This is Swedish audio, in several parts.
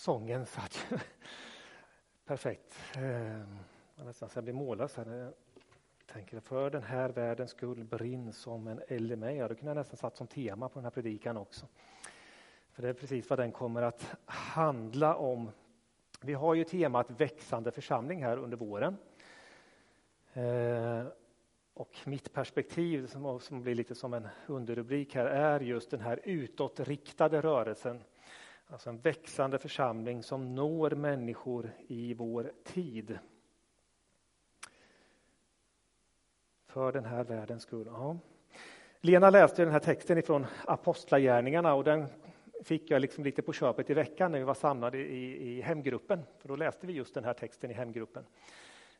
sången satt ju perfekt. Ehm, jag nästan ska bli mållös här. Jag tänker för den här världens skull brinn som en eld i mig. Ja, det kunde jag nästan satt som tema på den här predikan också. För det är precis vad den kommer att handla om. Vi har ju temat växande församling här under våren. Ehm, och mitt perspektiv, som blir lite som en underrubrik här, är just den här utåtriktade rörelsen. Alltså en växande församling som når människor i vår tid. För den här världens skull. Ja. Lena läste den här texten ifrån Apostlagärningarna och den fick jag liksom lite på köpet i veckan när vi var samlade i, i hemgruppen. För då läste vi just den här texten i hemgruppen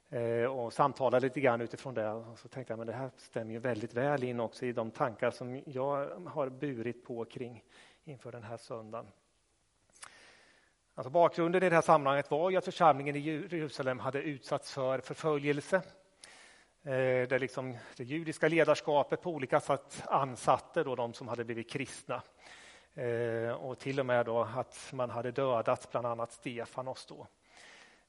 eh, och samtalade lite grann utifrån det. Och så tänkte jag men det här stämmer ju väldigt väl in också i de tankar som jag har burit på kring inför den här söndagen. Alltså bakgrunden i det här sammanhanget var ju att församlingen i Jerusalem hade utsatts för förföljelse. Eh, där liksom det judiska ledarskapet på olika sätt ansatte då de som hade blivit kristna. Eh, och till och med då att man hade dödat bland annat Stefanos. Då.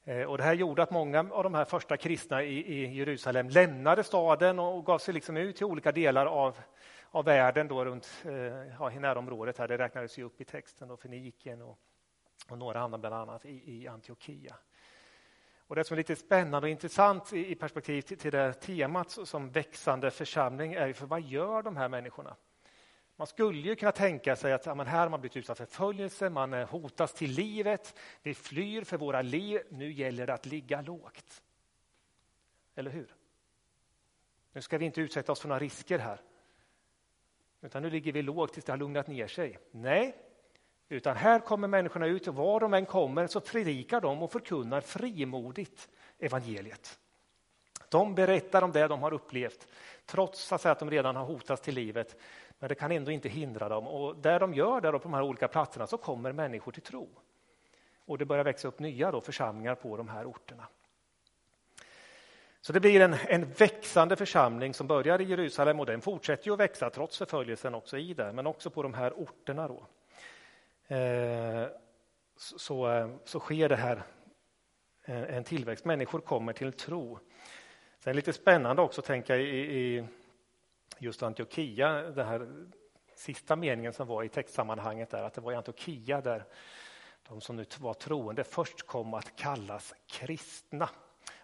Eh, och det här gjorde att många av de här första kristna i, i Jerusalem lämnade staden och gav sig liksom ut till olika delar av, av världen då runt eh, ja, i närområdet. Här. Det räknades ju upp i texten, då, Feniken och, och några hamnar bland annat i, i Antiochia. Och det som är lite spännande och intressant i, i perspektiv till, till det temat som växande församling är för vad gör de här människorna? Man skulle ju kunna tänka sig att ja, men här har man blivit utsatt för förföljelse, man eh, hotas till livet, vi flyr för våra liv, nu gäller det att ligga lågt. Eller hur? Nu ska vi inte utsätta oss för några risker här. Utan nu ligger vi lågt tills det har lugnat ner sig. Nej, utan här kommer människorna ut och var de än kommer så predikar de och förkunnar frimodigt evangeliet. De berättar om det de har upplevt, trots att de redan har hotats till livet. Men det kan ändå inte hindra dem. Och där de gör det på de här olika platserna så kommer människor till tro. Och det börjar växa upp nya då, församlingar på de här orterna. Så det blir en, en växande församling som börjar i Jerusalem och den fortsätter ju att växa trots förföljelsen också i det, men också på de här orterna. Då. Eh, så, eh, så sker det här en, en tillväxt. Människor kommer till tro. Sen lite spännande också tänka i, i just Antiochia, den här sista meningen som var i textsammanhanget där, att det var i Antiochia där de som nu var troende först kom att kallas kristna.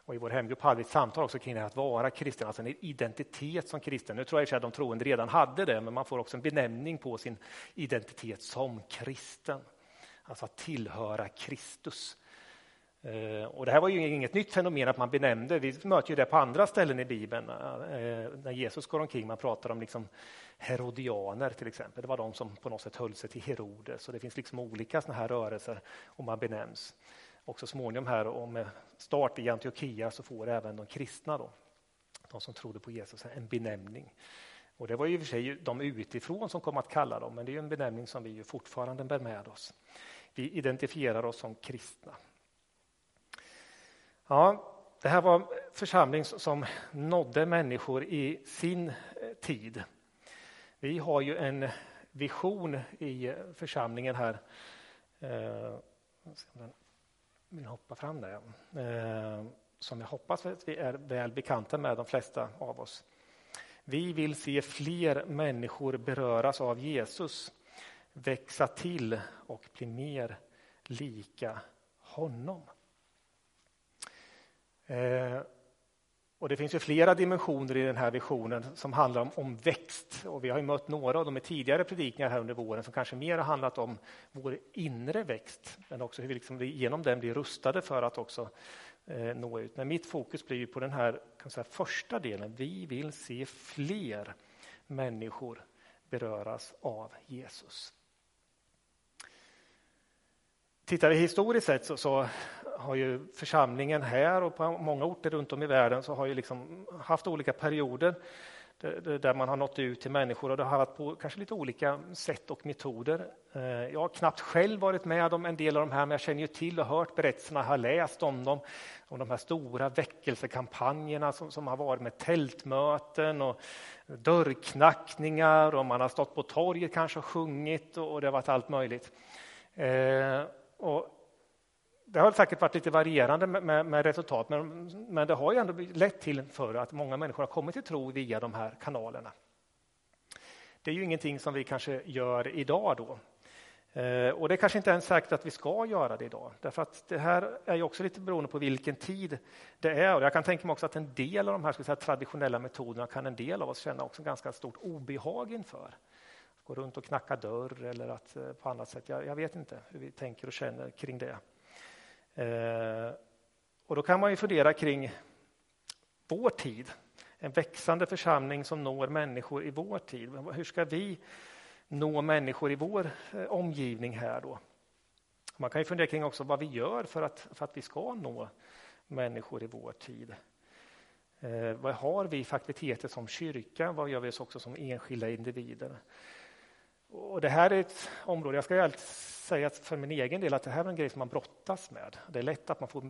Och I vår hemgrupp hade vi ett samtal också kring det här att vara kristen, alltså en identitet som kristen. Nu tror jag att de troende redan hade det, men man får också en benämning på sin identitet som kristen. Alltså att tillhöra Kristus. Eh, och det här var ju inget nytt fenomen att man benämnde, vi möter ju det på andra ställen i Bibeln. Eh, när Jesus går omkring, man pratar om liksom herodianer till exempel. Det var de som på något sätt höll sig till Herodes. Och det finns liksom olika såna här rörelser och man benämns. Och så småningom här och med start i Antiochia så får även de kristna, då, de som trodde på Jesus, en benämning. Och det var ju i och för sig de utifrån som kom att kalla dem, men det är en benämning som vi ju fortfarande bär med oss. Vi identifierar oss som kristna. Ja, det här var en församling som nådde människor i sin eh, tid. Vi har ju en vision i församlingen här. Eh, vill hoppa fram där. Eh, som jag hoppas att vi är väl bekanta med, de flesta av oss. Vi vill se fler människor beröras av Jesus, växa till och bli mer lika honom. Eh, och det finns ju flera dimensioner i den här visionen som handlar om, om växt. Och vi har mött några av dem i tidigare predikningar här under våren som kanske mer har handlat om vår inre växt, men också hur vi liksom genom den blir rustade för att också eh, nå ut. Men mitt fokus blir på den här kan säga, första delen. Vi vill se fler människor beröras av Jesus. Tittar vi historiskt sett så, så, har ju församlingen här och på många orter runt om i världen så har ju liksom haft olika perioder där man har nått ut till människor och det har varit på kanske lite olika sätt och metoder. Eh, jag har knappt själv varit med om en del av de här, men jag känner ju till och hört berättelserna, har läst om dem, om de här stora väckelsekampanjerna som, som har varit med tältmöten och dörrknackningar och man har stått på torget kanske och sjungit och det har varit allt möjligt. Eh, och det har säkert varit lite varierande med, med, med resultat, men, men det har ju ändå lett till för att många människor har kommit till tro via de här kanalerna. Det är ju ingenting som vi kanske gör idag då. Eh, och det är kanske inte ens säkert att vi ska göra det idag, därför att det här är ju också lite beroende på vilken tid det är. Och jag kan tänka mig också att en del av de här ska säga, traditionella metoderna kan en del av oss känna också ganska stort obehag inför. Gå runt och knacka dörr eller att eh, på annat sätt. Jag, jag vet inte hur vi tänker och känner kring det. Eh, och då kan man ju fundera kring vår tid. En växande församling som når människor i vår tid. Hur ska vi nå människor i vår eh, omgivning här då? Man kan ju fundera kring också vad vi gör för att, för att vi ska nå människor i vår tid. Eh, vad har vi för aktiviteter som kyrka? Vad gör vi också som enskilda individer? Och det här är ett område, jag ska säga för min egen del att det här är en grej som man brottas med. Det är lätt att man får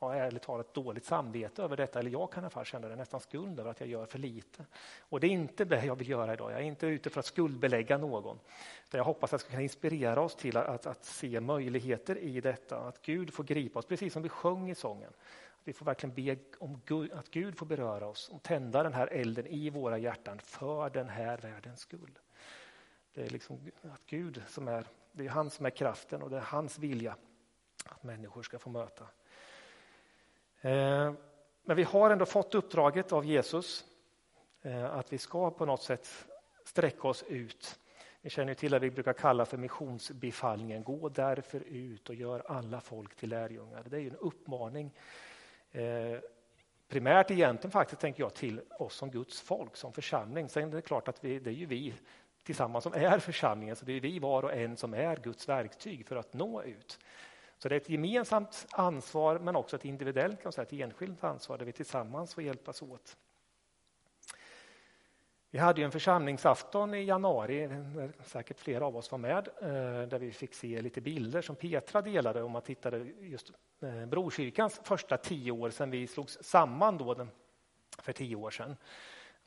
ja, ärligt talat dåligt samvete över detta, eller jag kan i alla fall känna det nästan skuld över att jag gör för lite. Och det är inte det jag vill göra idag. Jag är inte ute för att skuldbelägga någon. Jag hoppas att jag ska kunna inspirera oss till att, att, att, se möjligheter i detta, att Gud får gripa oss, precis som vi sjöng i sången. Att vi får verkligen be om Gud, att Gud får beröra oss och tända den här elden i våra hjärtan för den här världens skull. Det är liksom att Gud som är, det är han som är kraften och det är hans vilja att människor ska få möta. Eh, men vi har ändå fått uppdraget av Jesus eh, att vi ska på något sätt sträcka oss ut. Ni känner till att vi brukar kalla för missionsbefallningen. Gå därför ut och gör alla folk till lärjungar. Det är en uppmaning eh, primärt egentligen faktiskt tänker jag till oss som Guds folk, som församling. Sen är det klart att vi, det är ju vi tillsammans som är församlingen, så det är vi var och en som är Guds verktyg för att nå ut. Så det är ett gemensamt ansvar, men också ett individuellt, kan säga, ett enskilt ansvar där vi tillsammans får hjälpas åt. Vi hade ju en församlingsafton i januari, där säkert flera av oss var med, eh, där vi fick se lite bilder som Petra delade om man tittade just eh, Brokyrkans första tio år sedan vi slogs samman då för tio år sedan.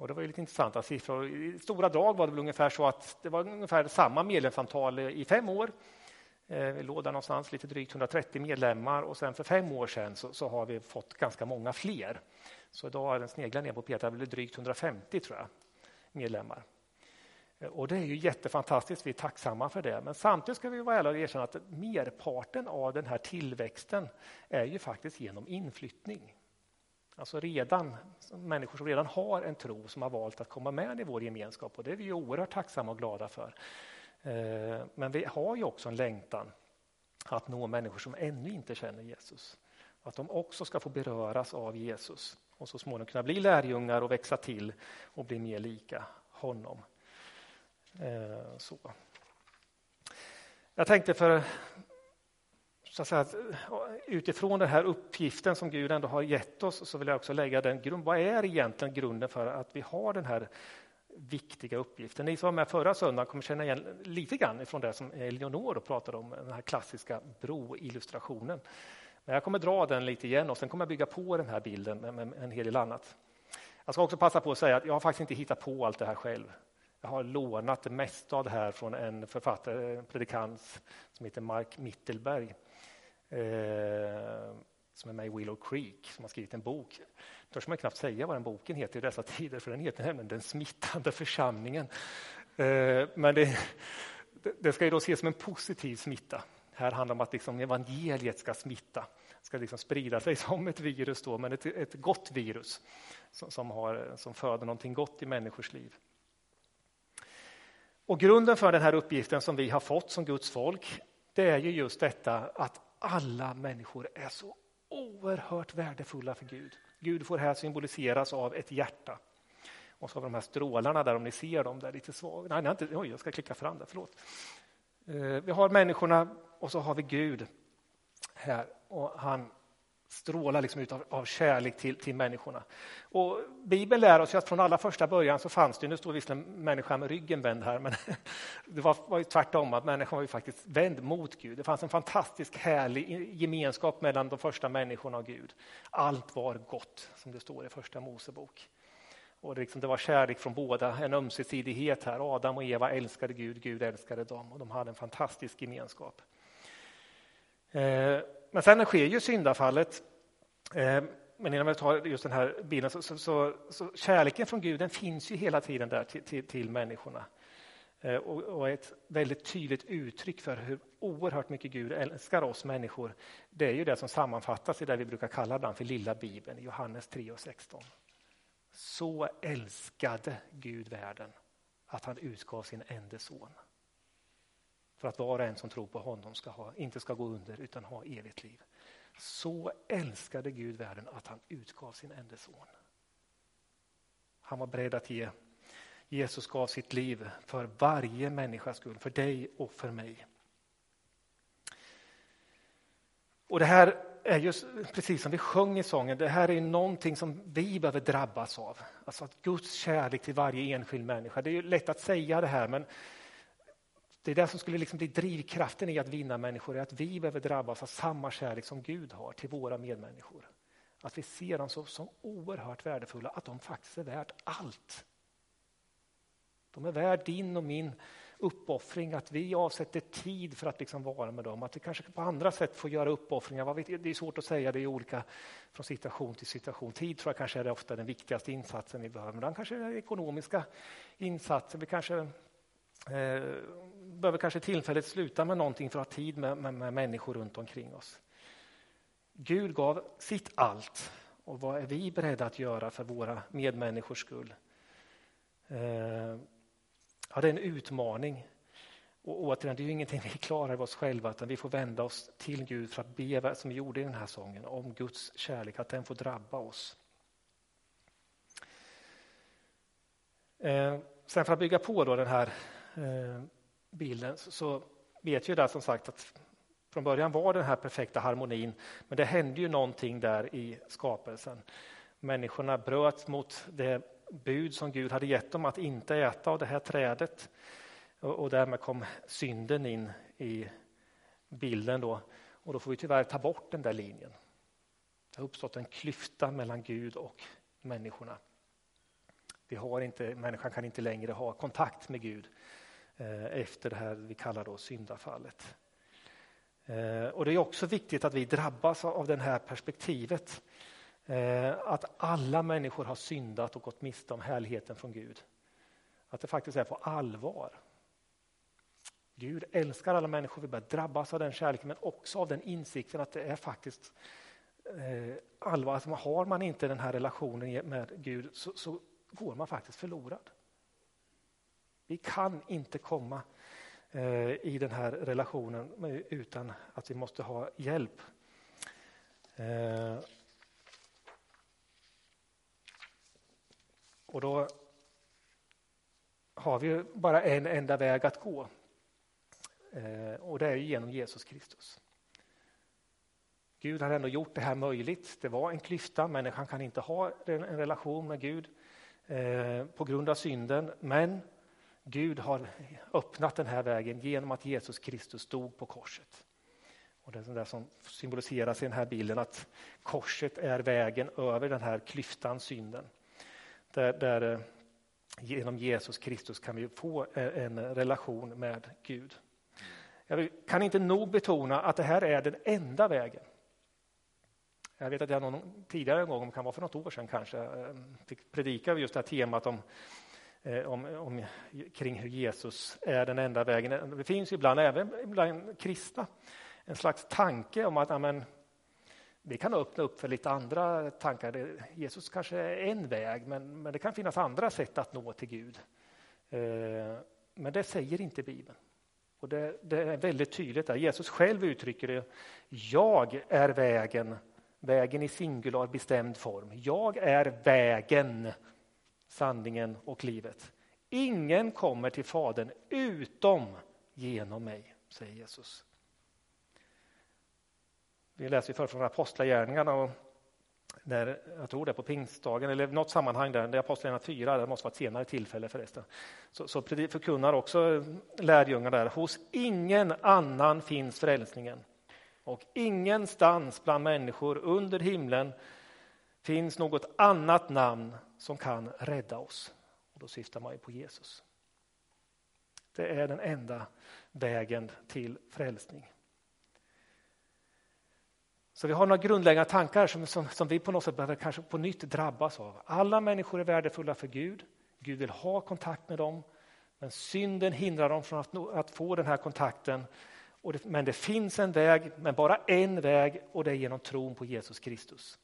Och det var ju lite intressanta siffror. I stora drag var det väl ungefär så att det var ungefär samma medlemsantal i fem år. Eh, vi låg där någonstans lite drygt 130 medlemmar och sen för fem år sedan så, så har vi fått ganska många fler. Så idag är den sneglar ner på Petra, det blir drygt 150 tror jag, medlemmar. Eh, och det är ju jättefantastiskt, vi är tacksamma för det. Men samtidigt ska vi vara ärliga och erkänna att merparten av den här tillväxten är ju faktiskt genom inflyttning. Alltså redan, människor som redan har en tro som har valt att komma med i vår gemenskap och det är vi oerhört tacksamma och glada för. Eh, men vi har ju också en längtan att nå människor som ännu inte känner Jesus. Att de också ska få beröras av Jesus och så småningom kunna bli lärjungar och växa till och bli mer lika honom. Eh, så. Jag tänkte för så att säga, eh, utifrån den här uppgiften som Gud ändå har gett oss så vill jag också lägga den grund. Vad är egentligen grunden för att vi har den här viktiga uppgiften? Ni som var med förra söndagen kommer känna igen lite grann från det som Eleonor pratade om, den här klassiska broillustrationen. Men jag kommer dra den lite igen och sen kommer jag bygga på den här bilden med, med en hel del annat. Jag ska också passa på att säga att jag har faktiskt inte hittat på allt det här själv. Jag har lånat det mesta av det här från en författare, en predikant som heter Mark Mittelberg eh, som är med i Willow Creek, som har skrivit en bok. Törs man knappt säga vad den boken heter i dessa tider, för den heter nämligen Den smittande församlingen. Eh, men det, det ska ju då ses som en positiv smitta. Här handlar det om att liksom evangeliet ska smitta, ska liksom sprida sig som ett virus, då, men ett, ett gott virus som, som, har, som föder någonting gott i människors liv. Och grunden för den här uppgiften som vi har fått som Guds folk, det är ju just detta att alla människor är så oerhört värdefulla för Gud. Gud får här symboliseras av ett hjärta. Och så har vi de här strålarna där, om ni ser dem, där lite svaga. Nej, nej, inte, oj, jag ska klicka fram där, förlåt. Eh, vi har människorna och så har vi Gud här. Och han strålar liksom ut av, av kärlek till, till människorna. Och Bibeln lär oss att från allra första början så fanns det, nu står visserligen människan med ryggen vänd här, men det var, var ju tvärtom, att människan var ju faktiskt vänd mot Gud. Det fanns en fantastisk härlig gemenskap mellan de första människorna och Gud. Allt var gott, som det står i första Mosebok. Och det, liksom, det var kärlek från båda, en ömsesidighet här. Adam och Eva älskade Gud, Gud älskade dem och de hade en fantastisk gemenskap. Eh, men sen sker ju syndafallet. Eh, men innan vi tar just den här bilden, så, så, så, så kärleken från Gud den finns ju hela tiden där till, till, till människorna. Eh, och, och, ett väldigt tydligt uttryck för hur oerhört mycket Gud älskar oss människor. Det är ju det som sammanfattas i det vi brukar kalla ibland för lilla bibeln, Johannes 3 och 16. Så älskade Gud världen att han utgav sin enda son. För att var och en som tror på honom ska ha, inte ska gå under utan ha evigt liv. Så älskade Gud världen att han utgav sin enda son. Han var beredd att ge Jesus gav sitt liv för varje människas skull, för dig och för mig. Och det här är just precis som vi sjöng i sången, det här är någonting som vi behöver drabbas av. Alltså att Guds kärlek till varje enskild människa. Det är lätt att säga det här, men det är det som skulle liksom bli drivkraften i att vinna människor, är att vi behöver drabbas av samma kärlek som Gud har till våra medmänniskor. Att vi ser dem som, som oerhört värdefulla, att de faktiskt är värt allt. De är värd din och min uppoffring, att vi avsätter tid för att liksom vara med dem. Att vi kanske på andra sätt får göra uppoffringar. Det är svårt att säga, det är olika från situation till situation. Tid tror jag kanske är ofta den viktigaste insatsen vi behöver. Men kanske är ekonomiska insatser. Vi kanske Eh, behöver kanske tillfälligt sluta med någonting för att ha tid med, med, med människor runt omkring oss. Gud gav sitt allt. Och vad är vi beredda att göra för våra medmänniskors skull? Eh, Ja, det är en utmaning. Och återigen, det är ju ingenting vi klarar av oss själva, utan vi får vända oss till Gud för att be, som vi gjorde i den här sången, om Guds kärlek, att den får drabba oss. Eh, sen för att bygga på då den här Eh, bilden så, vet ju där som sagt att från början var den här perfekta harmonin, men det hände ju någonting där i skapelsen. Människorna bröt mot det bud som Gud hade gett dem att inte äta av det här trädet. Och, därmed kom synden in i bilden. Då. Och då får vi tyvärr ta bort den där linjen. Det har uppstått en klyfta mellan Gud och människorna. Vi har inte, människan kan inte längre ha kontakt med Gud Eh, efter det här vi kallar då syndafallet. Eh, och Det är också viktigt att vi drabbas av det här perspektivet. Eh, att alla människor har syndat och gått miste om härligheten från Gud. Att det faktiskt är på allvar. Gud älskar alla människor, vi börjar drabbas av den kärleken men också av den insikten att det är faktiskt allvar. Alltså har man inte den här relationen med Gud så, så går man faktiskt förlorad. Vi kan inte komma eh, i den här relationen utan att vi måste ha hjälp. Eh, och då har vi bara en enda väg att gå. Eh, och det är genom Jesus Kristus. Gud har ändå gjort det här möjligt. Det var en klyfta, människan kan inte ha en relation med Gud på grund av synden. Men Gud har öppnat den här vägen genom att Jesus Kristus dog på korset. Och det är det som symboliseras i den här bilden, att korset är vägen över den här klyftan, synden. Där, där eh, genom Jesus Kristus kan vi få eh, en relation med Gud. Jag kan inte nog betona att det här är den enda vägen. Jag vet att jag någon, tidigare en gång, kan vara för något år sedan kanske, eh, fick predika just det här temat om, Eh, om, om, kring hur Jesus är den enda vägen. Det finns ibland, även bland kristna, en slags tanke om att amen, vi kan öppna upp för lite andra tankar. Jesus kanske är en väg, men, men det kan finnas andra sätt att nå till Gud. Eh, men det säger inte Bibeln. Och det, det, är väldigt tydligt där. Jesus själv uttrycker det. Jag är vägen, vägen i singular bestämd form. Jag är vägen, sanningen och livet. Ingen kommer till Fadern utom genom mig, säger Jesus. Vi läser förr från Apostlagärningarna och när, jag tror det är på pingstdagen eller något sammanhang där, det är Apostlagärningarna 4, det måste vara ett senare tillfälle förresten. Så, så förkunnar också lärjungarna där, hos ingen annan finns frälsningen. Och ingenstans bland människor under himlen finns något annat namn som kan rädda oss. Och då syftar man ju på Jesus. Det är den enda vägen till frälsning. Så vi har några grundläggande tankar som, som, som, vi på något sätt behöver kanske på nytt drabbas av. Alla människor är värdefulla för Gud. Gud vill ha kontakt med dem. Men synden hindrar dem från att, att få den här kontakten. Det, men det finns en väg, men bara en väg och det är genom tron på Jesus Kristus.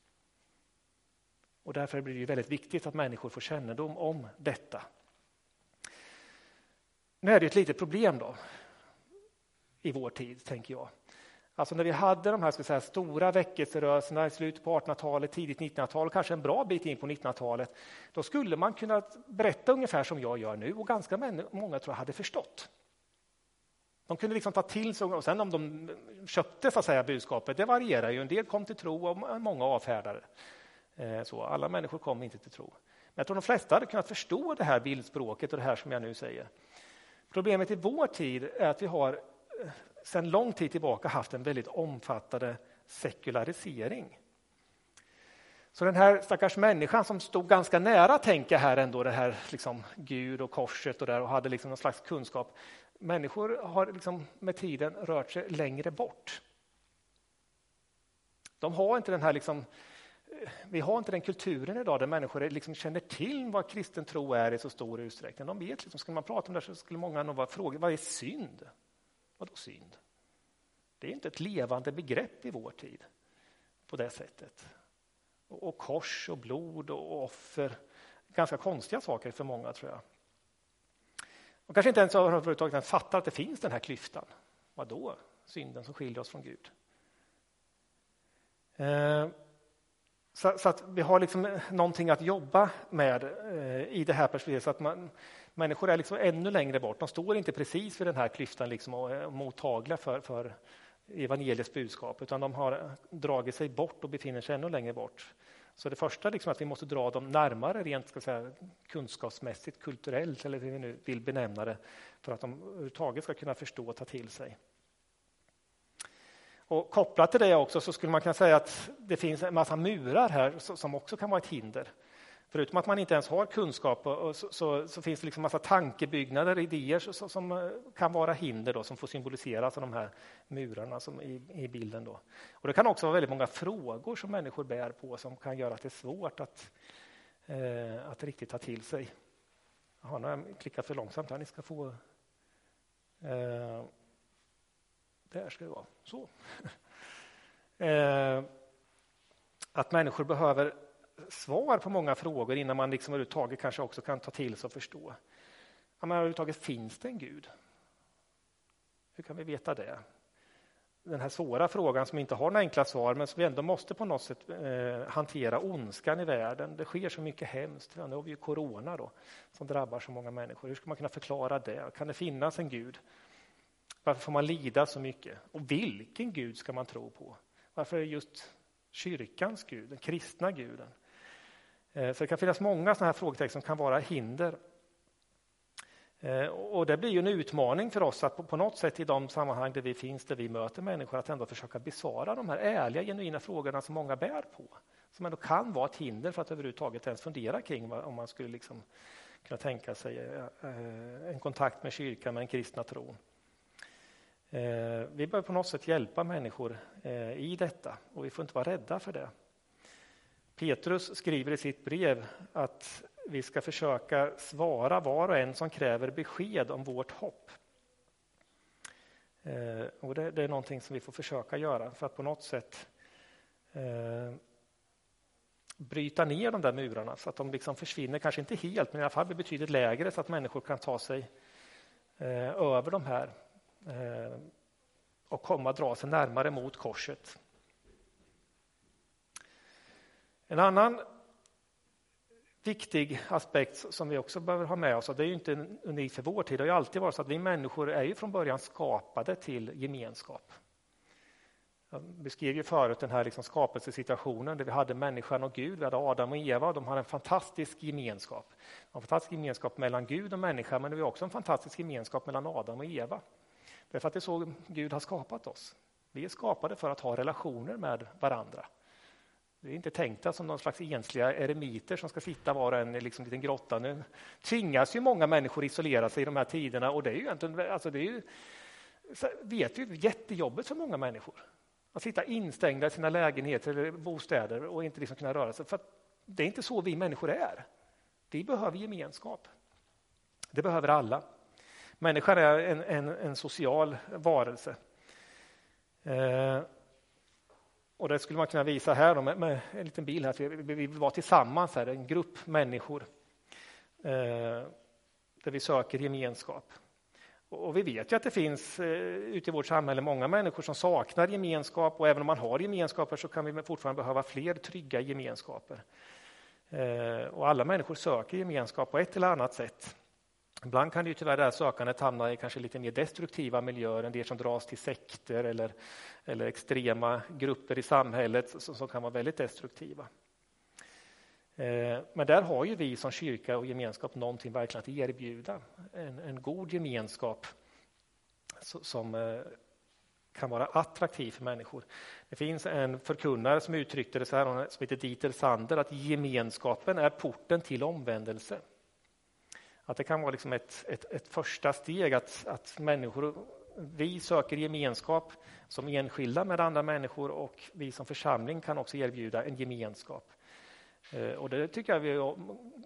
Och därför blir det väldigt viktigt att människor får kännedom om detta. Nu är det ett litet problem då i vår tid, tänker jag. Alltså när vi hade de här ska säga, stora väckelserörelserna i slutet på 1800-talet, tidigt 1900-tal, kanske en bra bit in på 1900-talet, då skulle man kunna berätta ungefär som jag gör nu och ganska många tror jag hade förstått. De kunde liksom ta till sig, och sen om de köpte så att säga, budskapet, det varierar ju. En del kom till tro och många avfärdade. Eh, så alla människor kom inte till tro. Men jag tror de flesta hade kunnat förstå det här bildspråket och det här som jag nu säger. Problemet i vår tid är att vi har eh, sedan lång tid tillbaka haft en väldigt omfattande sekularisering. Så den här stackars människan som stod ganska nära, tänker här ändå, det här liksom Gud och korset och där och hade liksom någon slags kunskap. Människor har liksom med tiden rört sig längre bort. De har inte den här liksom, vi har inte den kulturen idag där människor liksom känner till vad kristen tro är i så stor utsträckning. De vet, liksom, skulle man prata om det så skulle många nog fråga vad är synd? Vadå synd? Det är inte ett levande begrepp i vår tid på det sättet. Och, och kors och blod och offer. Ganska konstiga saker för många tror jag. Och kanske inte ens överhuvudtaget fattar att det finns den här klyftan. Vadå. Synden som skiljer oss från Gud. Eh, så, så, att vi har liksom någonting att jobba med eh, i det här perspektivet. Så att man, människor är liksom ännu längre bort. De står inte precis vid den här klyftan liksom och är mottagliga för, för evangeliets budskap, utan de har dragit sig bort och befinner sig ännu längre bort. Så det första liksom att vi måste dra dem närmare rent ska säga, kunskapsmässigt, kulturellt eller hur vi nu vill benämna det, för att de överhuvudtaget ska kunna förstå och ta till sig. Och kopplat till det också så skulle man kunna säga att det finns en massa murar här som också kan vara ett hinder. Förutom att man inte ens har kunskap så, så, så finns det liksom massa tankebyggnader, idéer så, som eh, kan vara hinder då, som får symboliseras av de här murarna som i, i, bilden. Då. Och det kan också vara väldigt många frågor som människor bär på som kan göra att det är svårt att, eh, att riktigt ta till sig. Jaha, nu har jag klickat för långsamt här. Ni ska få... Eh, där ska det vara. Så. eh, att människor behöver svar på många frågor innan man liksom överhuvudtaget kanske också kan ta till sig och förstå. Ja, men överhuvudtaget finns det en Gud? Hur kan vi veta det? Den här svåra frågan som inte har några enkla svar men som vi ändå måste på något sätt eh, hantera ondskan i världen. Det sker så mycket hemskt. Nu har vi ju corona då, som drabbar så många människor. Hur ska man kunna förklara det? Kan det finnas en Gud? Varför får man lida så mycket? Och vilken Gud ska man tro på? Varför är det just kyrkans Gud, den kristna guden? Eh, så det kan finnas många sådana här frågetecken som kan vara hinder. Eh, och det blir ju en utmaning för oss att på något sätt i de sammanhang där vi finns, där vi möter människor, att ändå försöka besvara de här ärliga, genuina frågorna som många bär på. Som ändå kan vara ett hinder för att överhuvudtaget ens fundera kring om man skulle liksom kunna tänka sig eh, en kontakt med kyrkan, med den kristna tron. Eh, vi bör på något sätt hjälpa människor eh, i detta och vi får inte vara rädda för det. Petrus skriver i sitt brev att vi ska försöka svara var och en som kräver besked om vårt hopp. Eh, och det, det, är någonting som vi får försöka göra för att på något sätt eh, bryta ner de där murarna så att de liksom försvinner, kanske inte helt, men i alla fall blir betydligt lägre så att människor kan ta sig eh, över de här Eh, och komma och dra sig närmare mot korset. En annan viktig aspekt som vi också behöver ha med oss, och det är ju inte unikt för vår tid, det har ju alltid varit så att vi människor är ju från början skapade till gemenskap. Jag beskrev ju förut den här liksom skapelsesituationen där vi hade människan och Gud, vi hade Adam och Eva, de hade en fantastisk gemenskap. En fantastisk gemenskap mellan Gud och människan, men det var också en fantastisk gemenskap mellan Adam och Eva. Därför att det är så Gud har skapat oss. Vi är skapade för att ha relationer med varandra. Vi är inte tänkta som någon slags ensliga eremiter som ska sitta var och en i liksom en liten grotta. Nu tvingas ju många människor isolera sig i de här tiderna och det är ju egentligen, alltså det är ju, vet ju jättejobbigt för många människor. Att sitta instängda i sina lägenheter eller bostäder och inte liksom kunna röra sig. För det är inte så vi människor är. Vi behöver gemenskap. Det behöver alla. Människan är en, en, en social varelse. Eh, och det skulle man kunna visa här då, med, med, en liten bild. Här. Vi, vi vill vara tillsammans, här, en grupp människor eh, där vi söker gemenskap. Och vi vet ju att det finns eh, ute i vårt samhälle många människor som saknar gemenskap och även om man har gemenskaper så kan vi fortfarande behöva fler trygga gemenskaper. Eh, och alla människor söker gemenskap på ett eller annat sätt. Ibland kan det ju tyvärr det här sökandet hamna i kanske lite mer destruktiva miljöer, en del som dras till sekter eller, eller extrema grupper i samhället som, som kan vara väldigt destruktiva. Eh, men där har ju vi som kyrka och gemenskap någonting verkligen att erbjuda. En, en god gemenskap som eh, kan vara attraktiv för människor. Det finns en förkunnare som uttryckte det så här, som heter Dieter Sander, att gemenskapen är porten till omvändelse. Att det kan vara liksom ett, ett, ett första steg att, att människor, vi söker gemenskap som enskilda med andra människor och vi som församling kan också erbjuda en gemenskap. Eh, och det tycker jag vi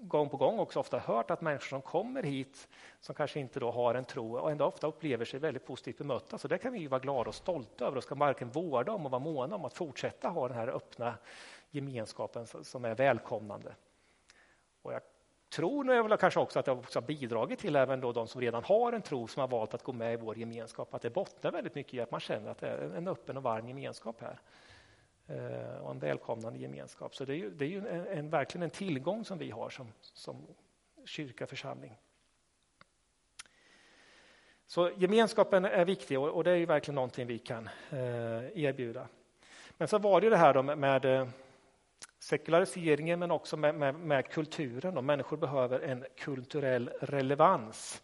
gång på gång också ofta hört att människor som kommer hit som kanske inte då har en tro och ändå ofta upplever sig väldigt positivt bemötta. Så det kan vi vara glada och stolta över och ska varken vårda om och vara måna om att fortsätta ha den här öppna gemenskapen som är välkomnande. Tron är väl kanske också att det också har bidragit till även då de som redan har en tro som har valt att gå med i vår gemenskap, att det bottnar väldigt mycket i att man känner att det är en öppen och varm gemenskap här. Eh, och en välkomnande gemenskap. Så det är ju, det är ju en, en, verkligen en tillgång som vi har som, som kyrka, församling. Så gemenskapen är viktig och, och det är ju verkligen någonting vi kan eh, erbjuda. Men så var det ju det här med, med eh, sekulariseringen men också med, med, med kulturen. Och människor behöver en kulturell relevans.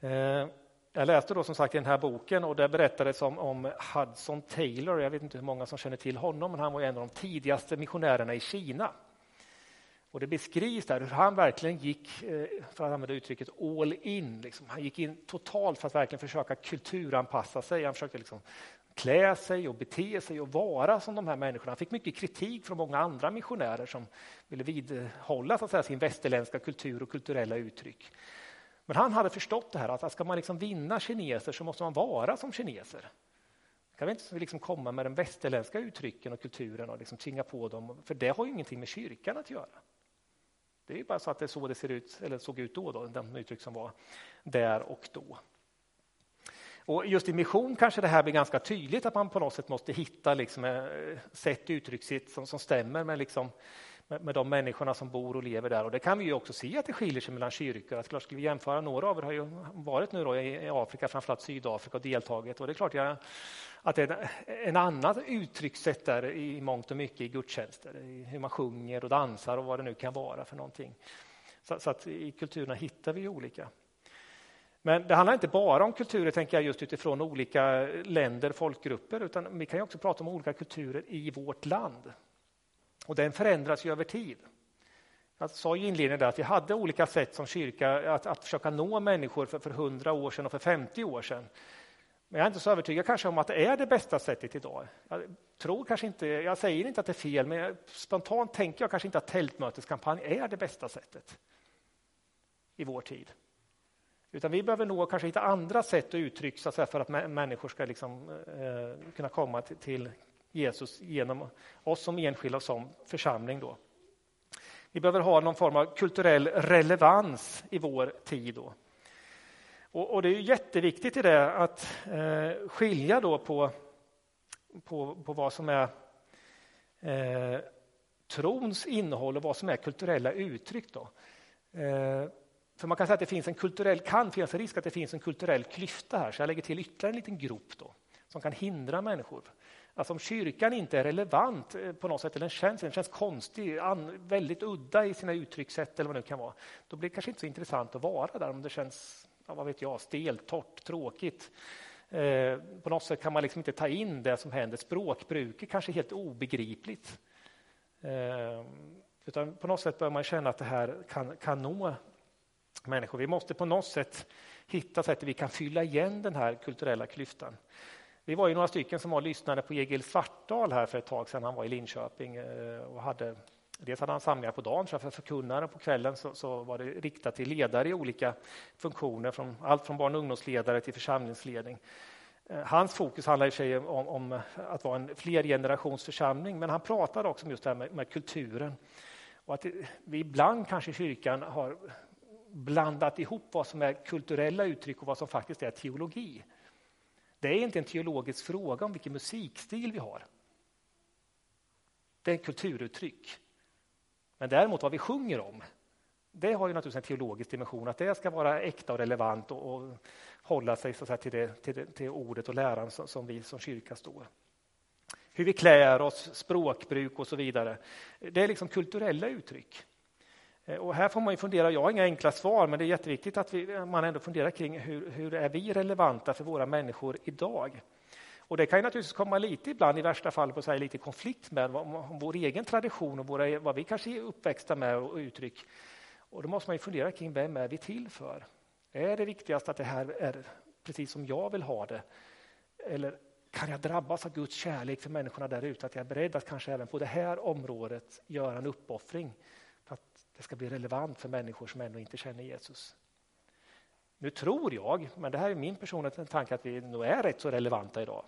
Eh, jag läste då som sagt i den här boken och där berättades om, om Hudson Taylor. Jag vet inte hur många som känner till honom, men han var en av de tidigaste missionärerna i Kina. Och det beskrivs där hur han verkligen gick, eh, för att använda uttrycket, all in. Liksom. Han gick in totalt för att verkligen försöka kulturanpassa sig. Han försökte liksom klä sig och bete sig och vara som de här människorna. Han fick mycket kritik från många andra missionärer som ville vidhålla så att säga, sin västerländska kultur och kulturella uttryck. Men han hade förstått det här att ska man liksom vinna kineser så måste man vara som kineser. Man kan vi inte liksom komma med den västerländska uttrycken och kulturen och liksom tvinga på dem, för det har ju ingenting med kyrkan att göra. Det är bara så att det är så det ser ut, eller såg ut då, då de uttryck som var där och då. Och just i mission kanske det här blir ganska tydligt att man på något sätt måste hitta liksom, eh, sätt uttryckssätt som, som stämmer med liksom, med, med de människorna som bor och lever där. Och det kan vi ju också se att det skiljer sig mellan kyrkor. Att klart skulle vi jämföra, några av er har ju varit nu då i, Afrika, framförallt Sydafrika och deltagit. Och det är klart jag, att det är en, annan uttryckssätt där i mångt och mycket i gudstjänster, i hur man sjunger och dansar och vad det nu kan vara för någonting. Så, så att i kulturerna hittar vi olika. Men det handlar inte bara om kulturer, tänker jag, just utifrån olika länder, folkgrupper, utan vi kan också prata om olika kulturer i vårt land. Och den förändras ju över tid. Jag sa i inledningen att vi hade olika sätt som kyrka att, att försöka nå människor för, för 100 år sedan och för 50 år sedan. Men jag är inte så övertygad kanske om att det är det bästa sättet idag. Jag tror kanske inte, jag säger inte att det är fel, men spontant tänker jag kanske inte att tältmöteskampanj är det bästa sättet i vår tid. Utan vi behöver nog kanske hitta andra sätt att uttrycka sig för att människor ska liksom, eh, kunna komma till, till Jesus genom oss som enskilda och som församling. Då. Vi behöver ha någon form av kulturell relevans i vår tid. Då. Och, och det är jätteviktigt i det att eh, skilja då på, på, på vad som är eh, trons innehåll och vad som är kulturella uttryck. Då. Eh, för man kan säga att det finns en kulturell, kan finnas en risk att det finns en kulturell klyfta här, så jag lägger till ytterligare en liten grop då, som kan hindra människor Alltså om kyrkan inte är relevant eh, på något sätt, eller den känns, den känns konstig, väldigt udda i sina uttryckssätt eller vad det nu kan vara, då blir det kanske inte så intressant att vara där om det känns, ja, vad vet jag, stelt, torrt, tråkigt. Eh, på något sätt kan man liksom inte ta in det som händer. Språkbruket kanske är helt obegripligt. Eh, utan på något sätt bör man känna att det här kan, kan nå människor. Vi måste på något sätt hitta sätt att vi kan fylla igen den här kulturella klyftan. Vi var ju några stycken som var lyssnade på Egil Svartdal här för ett tag sedan. Han var i Linköping eh, och hade Dels hade han samlingar på dagen för förkunnare, på kvällen så, så, var det riktat till ledare i olika funktioner, från, allt från barn och ungdomsledare till församlingsledning. Eh, hans fokus handlar i sig om, om att vara en flergenerationsförsamling, men han pratade också om just det här med, med kulturen. Och att vi ibland kanske i kyrkan har blandat ihop vad som är kulturella uttryck och vad som faktiskt är teologi. Det är inte en teologisk fråga om vilken musikstil vi har. Det är ett kulturuttryck. Men däremot vad vi sjunger om, det har ju naturligtvis en teologisk dimension, att det ska vara äkta och relevant och, och hålla sig så till, det, till, det, till, ordet och läran som, som vi som kyrka står. Hur vi klär oss, språkbruk och så vidare. Det är liksom kulturella uttryck. Eh, och här får man ju fundera, jag har inga enkla svar, men det är jätteviktigt att vi, man ändå funderar kring hur, hur är vi relevanta för våra människor idag? Och det kan ju naturligtvis komma lite ibland, i värsta fall, på sig, lite konflikt med vår egen tradition och våra, vad vi kanske är uppväxta med och uttryck. Och då måste man ju fundera kring vem är vi till för? Är det viktigast att det här är precis som jag vill ha det? Eller kan jag drabbas av Guds kärlek för människorna där ute? Att jag är beredd att kanske även på det här området göra en uppoffring det ska bli relevant för människor som ännu inte känner Jesus. Nu tror jag, men det här är min personliga tanke, att vi nog är rätt så relevanta idag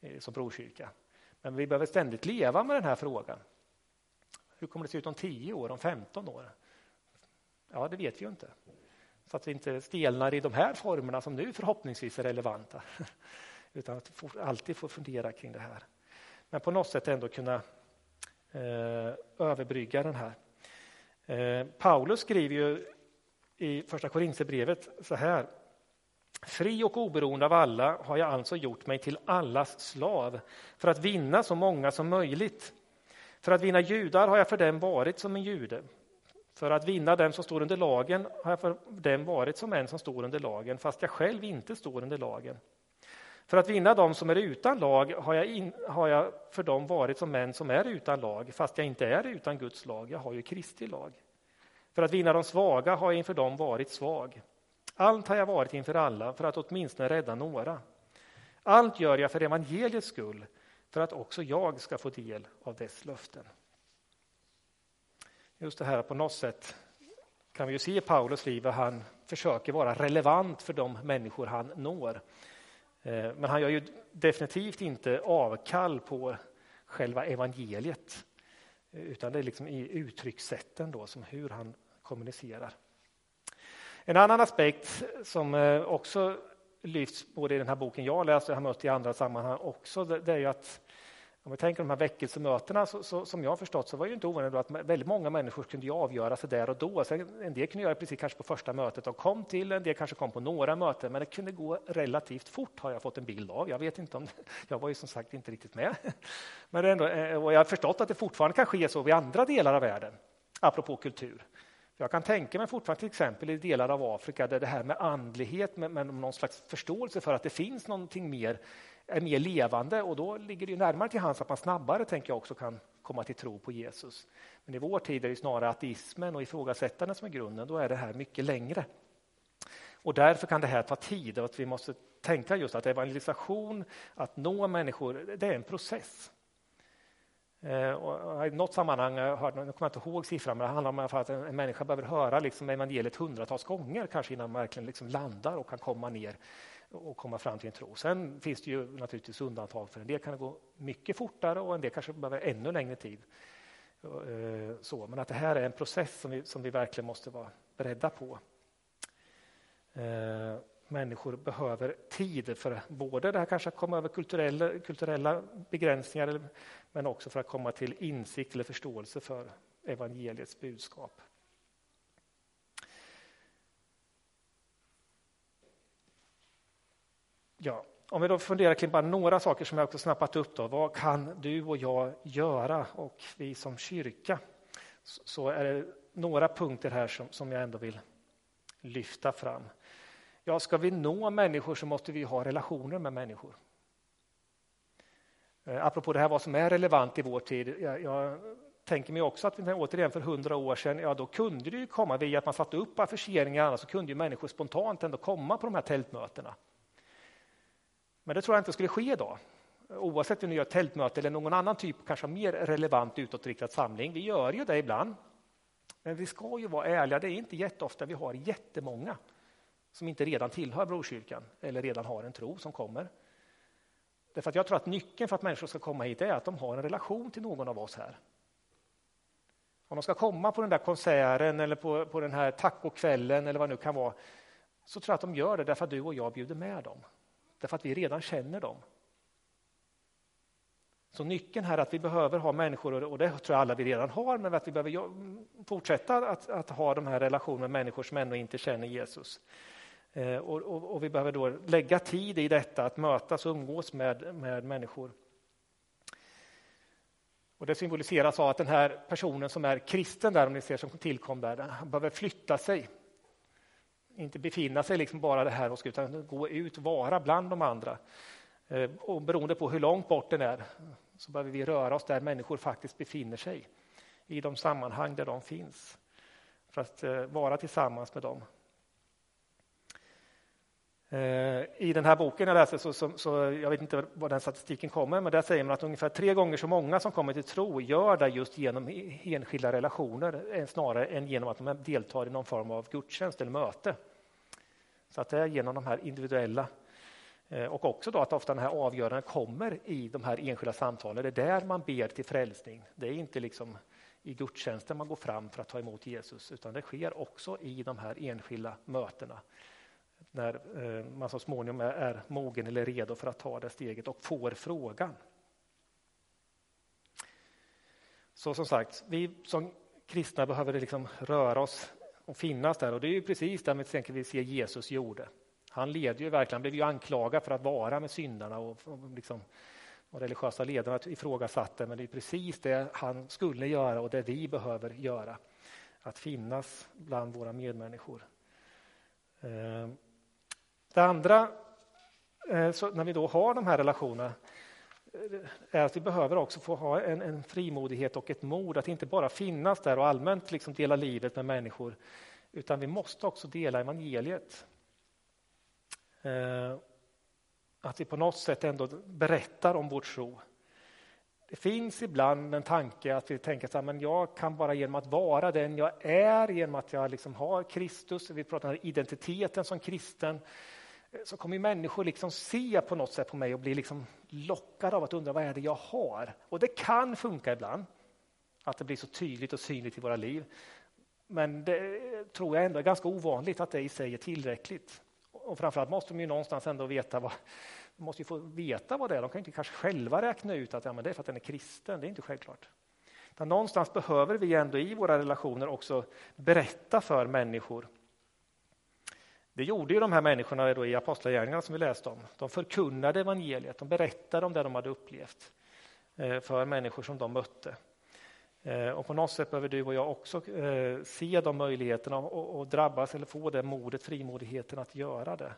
eh, som brokyrka. Men vi behöver ständigt leva med den här frågan. Hur kommer det se ut om 10 år, om 15 år? Ja, det vet vi ju inte. Så att vi inte stelnar i de här formerna som nu förhoppningsvis är relevanta. Utan att vi alltid får fundera kring det här. Men på något sätt ändå kunna eh, överbrygga den här. Eh, Paulus skriver ju i Första Korinthierbrevet så här. Fri och oberoende av alla har jag alltså gjort mig till allas slav för att vinna så många som möjligt. För att vinna judar har jag för dem varit som en jude. För att vinna dem som står under lagen har jag för dem varit som en som står under lagen, fast jag själv inte står under lagen. För att vinna dem som är utan lag har jag, in, har jag för dem varit som män som är utan lag, fast jag inte är utan Guds lag, jag har ju Kristi lag. För att vinna de svaga har jag inför dem varit svag. Allt har jag varit inför alla för att åtminstone rädda några. Allt gör jag för evangeliets skull, för att också jag ska få del av dess löften. Just det här på något sätt kan vi ju se i Paulus liv att han försöker vara relevant för de människor han når. Eh, men han gör ju definitivt inte avkall på själva evangeliet. Eh, utan det är liksom i uttryckssätten då, som hur han kommunicerar. En annan aspekt som eh, också lyfts både i den här boken jag läst och har mött i andra sammanhang också, det är ju att om vi tänker de här väckelsemötena, så, så, som jag har förstått så var det inte ovanligt att väldigt många människor kunde ju avgöra sig där och då. Så en del kunde göra det precis kanske på första mötet de kom till, en del kanske kom på några möten, men det kunde gå relativt fort har jag fått en bild av. Jag vet inte om, jag var ju som sagt inte riktigt med. Men ändå, eh, och jag har förstått att det fortfarande kan ske så i andra delar av världen, apropå kultur. Jag kan tänka mig fortfarande till exempel i delar av Afrika där det här med andlighet, med, med någon slags förståelse för att det finns någonting mer, är mer levande och då ligger det närmare till hands att man snabbare tänker jag också kan komma till tro på Jesus. Men i vår tid är det snarare ateismen och ifrågasättandet som är grunden, då är det här mycket längre. Och därför kan det här ta tid och att vi måste tänka just att evangelisation, att nå människor, det är en process. Eh, och I något sammanhang, jag hörde, jag kommer inte ihåg siffran, men det handlar om att en, människa behöver höra liksom evangeliet hundratals gånger kanske innan man verkligen liksom landar och kan komma ner och komma fram till en tro. Sen finns det ju naturligtvis undantag. För en del kan det gå mycket fortare och en del kanske behöver ännu längre tid. Eh, så, men att det här är en process som vi, som vi verkligen måste vara beredda på. Eh, människor behöver tid för både det här kanske att komma över kulturella, kulturella begränsningar men också för att komma till insikt eller förståelse för evangeliets budskap. Ja, om vi då funderar kring bara några saker som jag också snappat upp. Då. Vad kan du och jag göra och vi som kyrka? Så är det några punkter här som, som jag ändå vill lyfta fram. Ja, ska vi nå människor så måste vi ha relationer med människor. Eh, apropå det här vad som är relevant i vår tid. Jag, jag tänker mig också att återigen för hundra år sedan, ja då kunde det ju komma via att man satte upp affischeringar så kunde ju människor spontant ändå komma på de här tältmötena. Men det tror jag inte skulle ske idag. Oavsett om vi gör tältmöte eller någon annan typ, kanske mer relevant utåtriktad samling. Vi gör ju det ibland. Men vi ska ju vara ärliga, det är inte jätteofta vi har jättemånga som inte redan tillhör Brokyrkan eller redan har en tro som kommer. Därför att jag tror att nyckeln för att människor ska komma hit är att de har en relation till någon av oss här. Om de ska komma på den där konserten eller på, på den här tacokvällen eller vad det nu kan vara, så tror jag att de gör det därför att du och jag bjuder med dem. Därför att vi redan känner dem. Så nyckeln här är att vi behöver ha människor, och det tror jag alla vi redan har, men att vi behöver fortsätta att, att ha de här relationerna med människor som ännu inte känner Jesus. Eh, och, och, och, vi behöver då lägga tid i detta, att mötas och umgås med, med människor. Och det symboliseras av att den här personen som är kristen, där, om ni ser som tillkom där, behöver flytta sig. Inte befinna sig liksom bara det här utan gå ut, vara bland de andra. Eh, och beroende på hur långt bort den är så behöver vi röra oss där människor faktiskt befinner sig, i de sammanhang där de finns, för att eh, vara tillsammans med dem. Eh, I den här boken jag läste, så, så, så, jag vet inte var den statistiken kommer, men där säger man att ungefär tre gånger så många som kommer till tro gör det just genom enskilda relationer snarare än genom att de deltar i någon form av gudstjänst eller möte. Så att det är genom de här individuella eh, och också då att ofta den här avgörandet kommer i de här enskilda samtalen. Det är där man ber till frälsning. Det är inte liksom i gudstjänsten man går fram för att ta emot Jesus, utan det sker också i de här enskilda mötena när eh, man så småningom är mogen eller redo för att ta det steget och får frågan. Så som sagt, vi som kristna behöver liksom röra oss och finnas där och det är ju precis det vi ser Jesus gjorde. Han led ju verkligen, blev ju anklagad för att vara med syndarna och, och liksom, de religiösa ledarna ifrågasatte, men det är precis det han skulle göra och det vi behöver göra. Att finnas bland våra medmänniskor. Ehm, det andra, eh, när vi då har de här relationerna, är att vi behöver också få ha en, en frimodighet och ett mod att inte bara finnas där och allmänt liksom dela livet med människor, utan vi måste också dela evangeliet. Eh, att vi på något sätt ändå berättar om vår tro. Det finns ibland en tanke att vi tänker att jag kan bara genom att vara den jag är, genom att jag liksom har Kristus, vi pratar om identiteten som kristen, så kommer människor liksom se på något sätt på mig och bli liksom lockade av att undra vad är det jag har. Och det kan funka ibland, att det blir så tydligt och synligt i våra liv. Men det tror jag ändå är ganska ovanligt att det i sig är tillräckligt. Och framförallt måste de ju någonstans ändå veta vad, de måste ju få veta vad det är. De kan inte kanske själva räkna ut att ja, men det är för att den är kristen. Det är inte självklart. Utan någonstans behöver vi ändå i våra relationer också berätta för människor det gjorde ju de här människorna då i Apostlagärningarna som vi läste om. De förkunnade evangeliet, de berättade om det de hade upplevt eh, för människor som de mötte. Eh, och på något sätt behöver du och jag också eh, se de möjligheterna och drabbas eller få det modet, frimodigheten att göra det.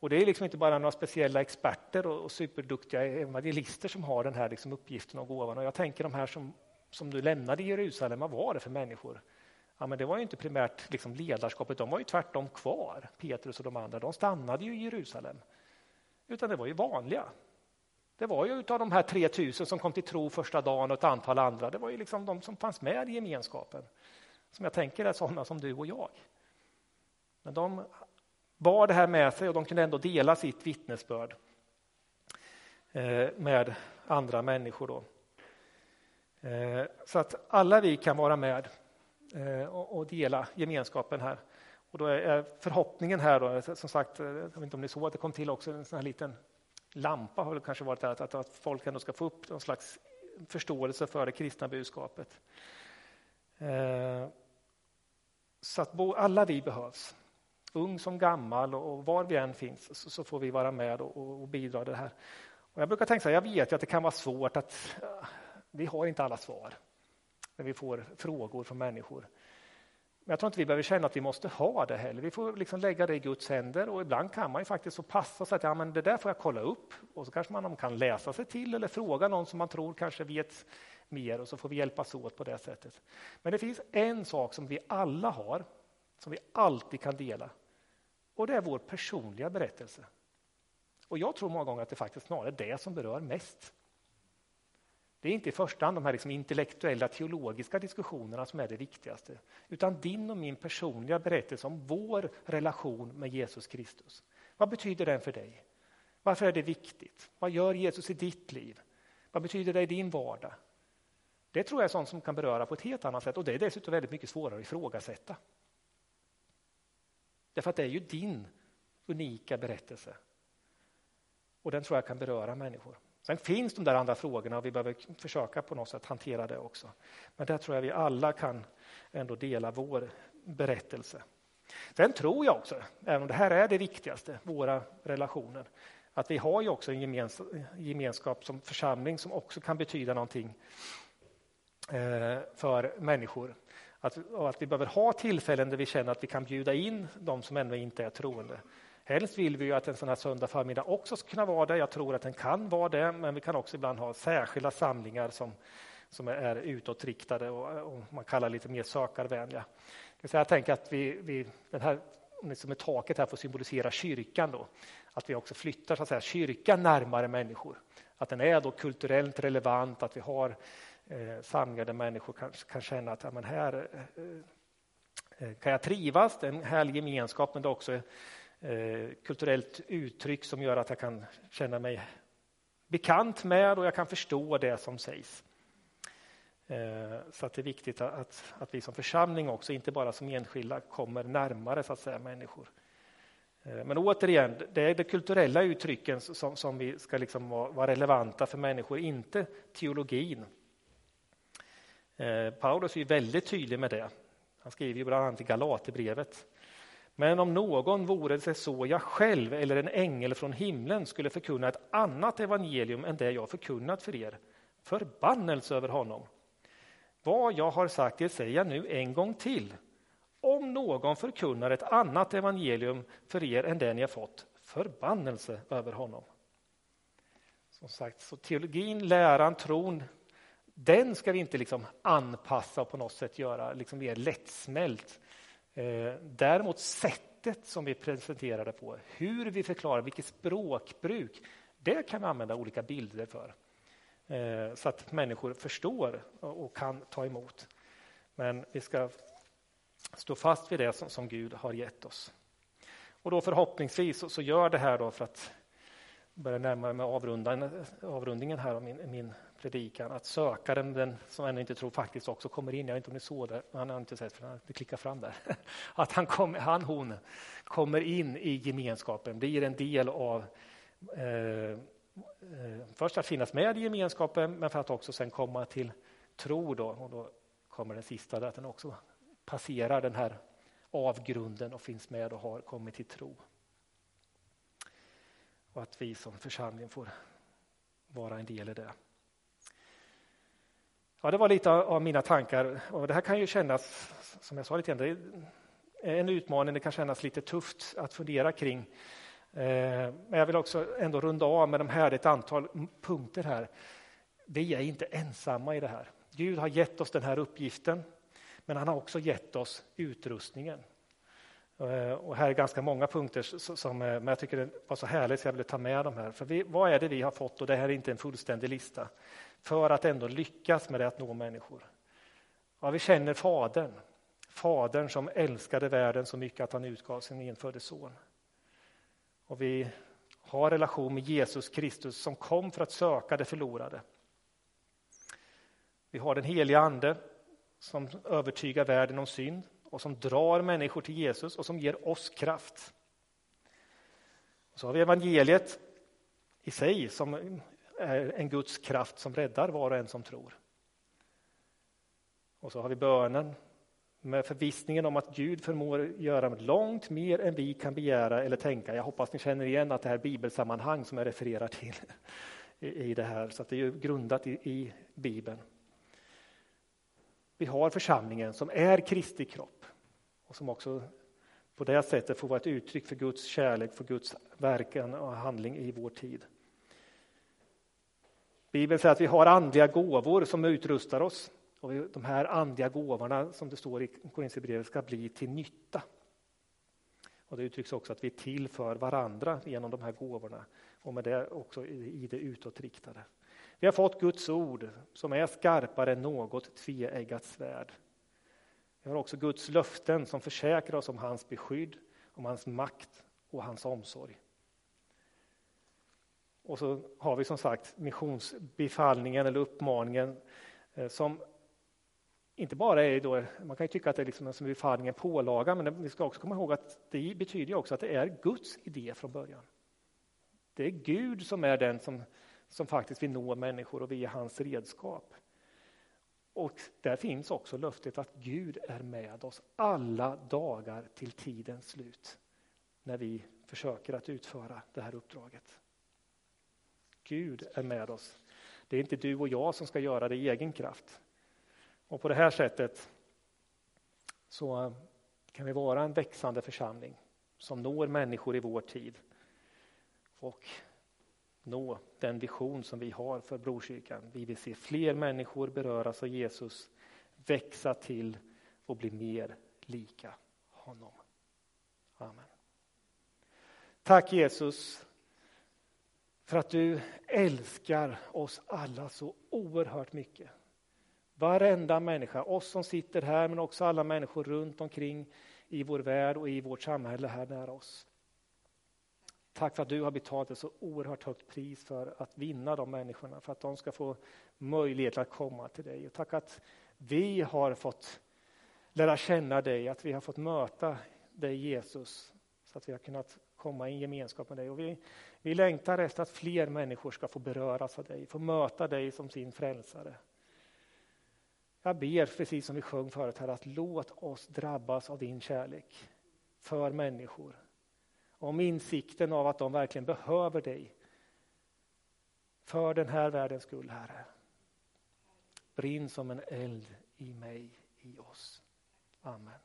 Och det är liksom inte bara några speciella experter och superduktiga evangelister som har den här liksom uppgiften och gåvan. Och jag tänker de här som, som du lämnade i Jerusalem, vad var det för människor? Ja, men det var ju inte primärt liksom ledarskapet, de var ju tvärtom kvar, Petrus och de andra. De stannade ju i Jerusalem. Utan det var ju vanliga. Det var ju utav de här 3000 som kom till tro första dagen och ett antal andra, det var ju liksom de som fanns med i gemenskapen. Som jag tänker är sådana som du och jag. Men de bar det här med sig och de kunde ändå dela sitt vittnesbörd eh, med andra människor. Då. Eh, så att alla vi kan vara med Eh, och dela gemenskapen här. Och då är förhoppningen här, då, eh, som sagt, eh, jag vet inte om ni såg att det kom till också en sån här liten lampa har det kanske varit där, att, att folk ändå ska få upp någon slags förståelse för det kristna budskapet. Eh, så att alla vi behövs, ung som gammal och var vi än finns så får vi vara med och bidra det här. Och jag brukar tänka så här, jag vet ju att det kan vara svårt att vi har inte alla svar när vi får frågor från människor. Men jag tror inte vi behöver känna att vi måste ha det heller. Vi får liksom lägga det i Guds händer och ibland kan man ju faktiskt så passa sig att ja, men det där får jag kolla upp och så kanske man kan läsa sig till eller fråga någon som man tror kanske vet mer och så får vi hjälpas åt på det sättet. Men det finns en sak som vi alla har, som vi alltid kan dela och det är vår personliga berättelse. Och jag tror många gånger att det faktiskt snarare är det som berör mest. Det är inte i första hand de här liksom intellektuella teologiska diskussionerna som är det viktigaste, utan din och min personliga berättelse om vår relation med Jesus Kristus. Vad betyder den för dig? Varför är det viktigt? Vad gör Jesus i ditt liv? Vad betyder det i din vardag? Det tror jag är sånt som kan beröra på ett helt annat sätt och det är dessutom väldigt mycket svårare att ifrågasätta. Därför att det är ju din unika berättelse. Och den tror jag kan beröra människor. Sen finns de där andra frågorna och vi behöver försöka på något sätt hantera det också. Men där tror jag vi alla kan ändå dela vår berättelse. Sen tror jag också, även om det här är det viktigaste, våra relationer, att vi har ju också en gemenskap som församling som också kan betyda någonting eh, för människor. Att, att vi behöver ha tillfällen där vi känner att vi kan bjuda in de som ännu inte är troende. Helst vill vi ju att en sån här söndag förmiddag också ska kunna vara det. Jag tror att den kan vara det, men vi kan också ibland ha särskilda samlingar som, som är utåtriktade och, och man kallar lite mer sökarvänliga. Jag tänker att vi, vi, den här liksom med taket här får symbolisera kyrkan. Då. Att vi också flyttar så att säga, kyrkan närmare människor. Att den är då kulturellt relevant, att vi har eh, samlingar där människor kan, kan känna att ja, men här eh, eh kan jag trivas, det är en härlig gemenskap, men det är också Eh, kulturellt uttryck som gör att jag kan känna mig bekant med och jag kan förstå det som sägs. Eh, så att det är viktigt att, att vi som församling också, inte bara som enskilda, kommer närmare så att säga, människor. Eh, men återigen, det är de kulturella uttrycken som, som vi ska liksom vara, vara relevanta för människor, inte teologin. Paulus är väldigt tydlig med det. Han skriver ju bland annat i Galaterbrevet. Men om någon vore det så jag själv eller en ängel från himlen skulle förkunna ett annat evangelium än det jag förkunnat för er, förbannelse över honom. Vad jag har sagt det säger jag nu en gång till. Om någon förkunnar ett annat evangelium för er än det ni har fått, förbannelse över honom. Som sagt, så teologin, läran, tron, den ska vi inte liksom anpassa och på något sätt göra liksom mer lättsmält. Eh, däremot sättet som vi presenterar det på, hur vi förklarar, vilket språkbruk, det kan vi använda olika bilder för. Eh, så att människor förstår och kan ta emot. Men vi ska stå fast vid det som, Gud har gett oss. Och då förhoppningsvis så, gör det här då för att börja närma mig avrundningen här av min, min predikan, att sökaren, den som ännu inte tror, faktiskt också kommer in. Jag vet inte om ni såg det, han har inte sett för han klickar fram där. Att han, kom, han hon kommer in i gemenskapen, blir en del av eh, eh, först att finnas med i gemenskapen, men för att också sen komma till tro. Då, och då kommer den sista, att den också passerar den här avgrunden och finns med och har kommit till tro. Och att vi som församling får vara en del i det. Ja, det var lite av mina tankar. Och det här kan ju kännas, som jag sa lite grann, en utmaning. Det kan kännas lite tufft att fundera kring eh, men jag vill också ändå runda av med de här, ett antal punkter här. Vi är inte ensamma i det här. Gud har gett oss den här uppgiften, men han har också gett oss utrustningen. Eh, och här är ganska många punkter som eh, men jag tycker det var så härligt så jag ville ta med de här. För vi, vad är det vi har fått, och det här är inte en fullständig lista, för att ändå lyckas med det att nå människor? Ja, vi känner Fadern, Fadern som älskade världen så mycket att han utgav sin enfödde son. Och vi har relation med Jesus Kristus som kom för att söka det förlorade. Vi har den heliga Ande som övertygar världen om synd och som drar människor till Jesus och som ger oss kraft. Och så har vi evangeliet i sig som är en Guds kraft som räddar var och en som tror. Och så har vi bönen med förvissningen om att Gud förmår göra långt mer än vi kan begära eller tänka. Jag hoppas ni känner igen att det här bibelsammanhang som jag refererar till i det här, så att det är grundat i, i Bibeln. Vi har församlingen som är Kristi kropp och som också på det sättet får vara ett uttryck för Guds kärlek, för Guds verkan och handling i vår tid. Bibeln säger att vi har andliga gåvor som utrustar oss. Och de här andliga gåvorna, som det står i Korinthierbrevet, ska bli till nytta. Och det uttrycks också att vi är till för varandra genom de här gåvorna. och med det också i det utåtriktade. Vi har fått Guds ord som är skarpare än något tveeggat svärd. Vi har också Guds löften som försäkrar oss om hans beskydd, om hans makt och hans omsorg. Och så har vi som sagt missionsbefallningen eller uppmaningen eh, som inte bara är då, man kan ju tycka att det är liksom som befallning, en pålaga, men vi ska också komma ihåg att det betyder också att det är Guds idé från början. Det är Gud som är den som, som faktiskt vill nå människor och vi är hans redskap. Och där finns också löftet att Gud är med oss alla dagar till tidens slut när vi försöker att utföra det här uppdraget. Gud är med oss. Det är inte du och jag som ska göra det i egen kraft. Och på det här sättet så kan vi vara en växande församling som når människor i vår tid och nå den vision som vi har för Brokyrkan. Vi vill se fler människor beröras av Jesus, växa till och bli mer lika honom. Amen. Tack Jesus för att du älskar oss alla så oerhört mycket. Varenda människa, oss som sitter här men också alla människor runt omkring i vår värld och i vårt samhälle här nära oss. Tack för att du har betalat ett så oerhört högt pris för att vinna de människorna, för att de ska få möjlighet att komma till dig. Och tack att vi har fått lära känna dig, att vi har fått möta dig Jesus, så att vi har kunnat komma i en gemenskap med dig. Och vi, vi längtar efter att fler människor ska få beröras av dig, få möta dig som sin frälsare. Jag ber, precis som vi sjöng förut här, att låt oss drabbas av din kärlek för människor. Om insikten av att de verkligen behöver dig. För den här världens skull, Herre. Brinn som en eld i mig, i oss. Amen.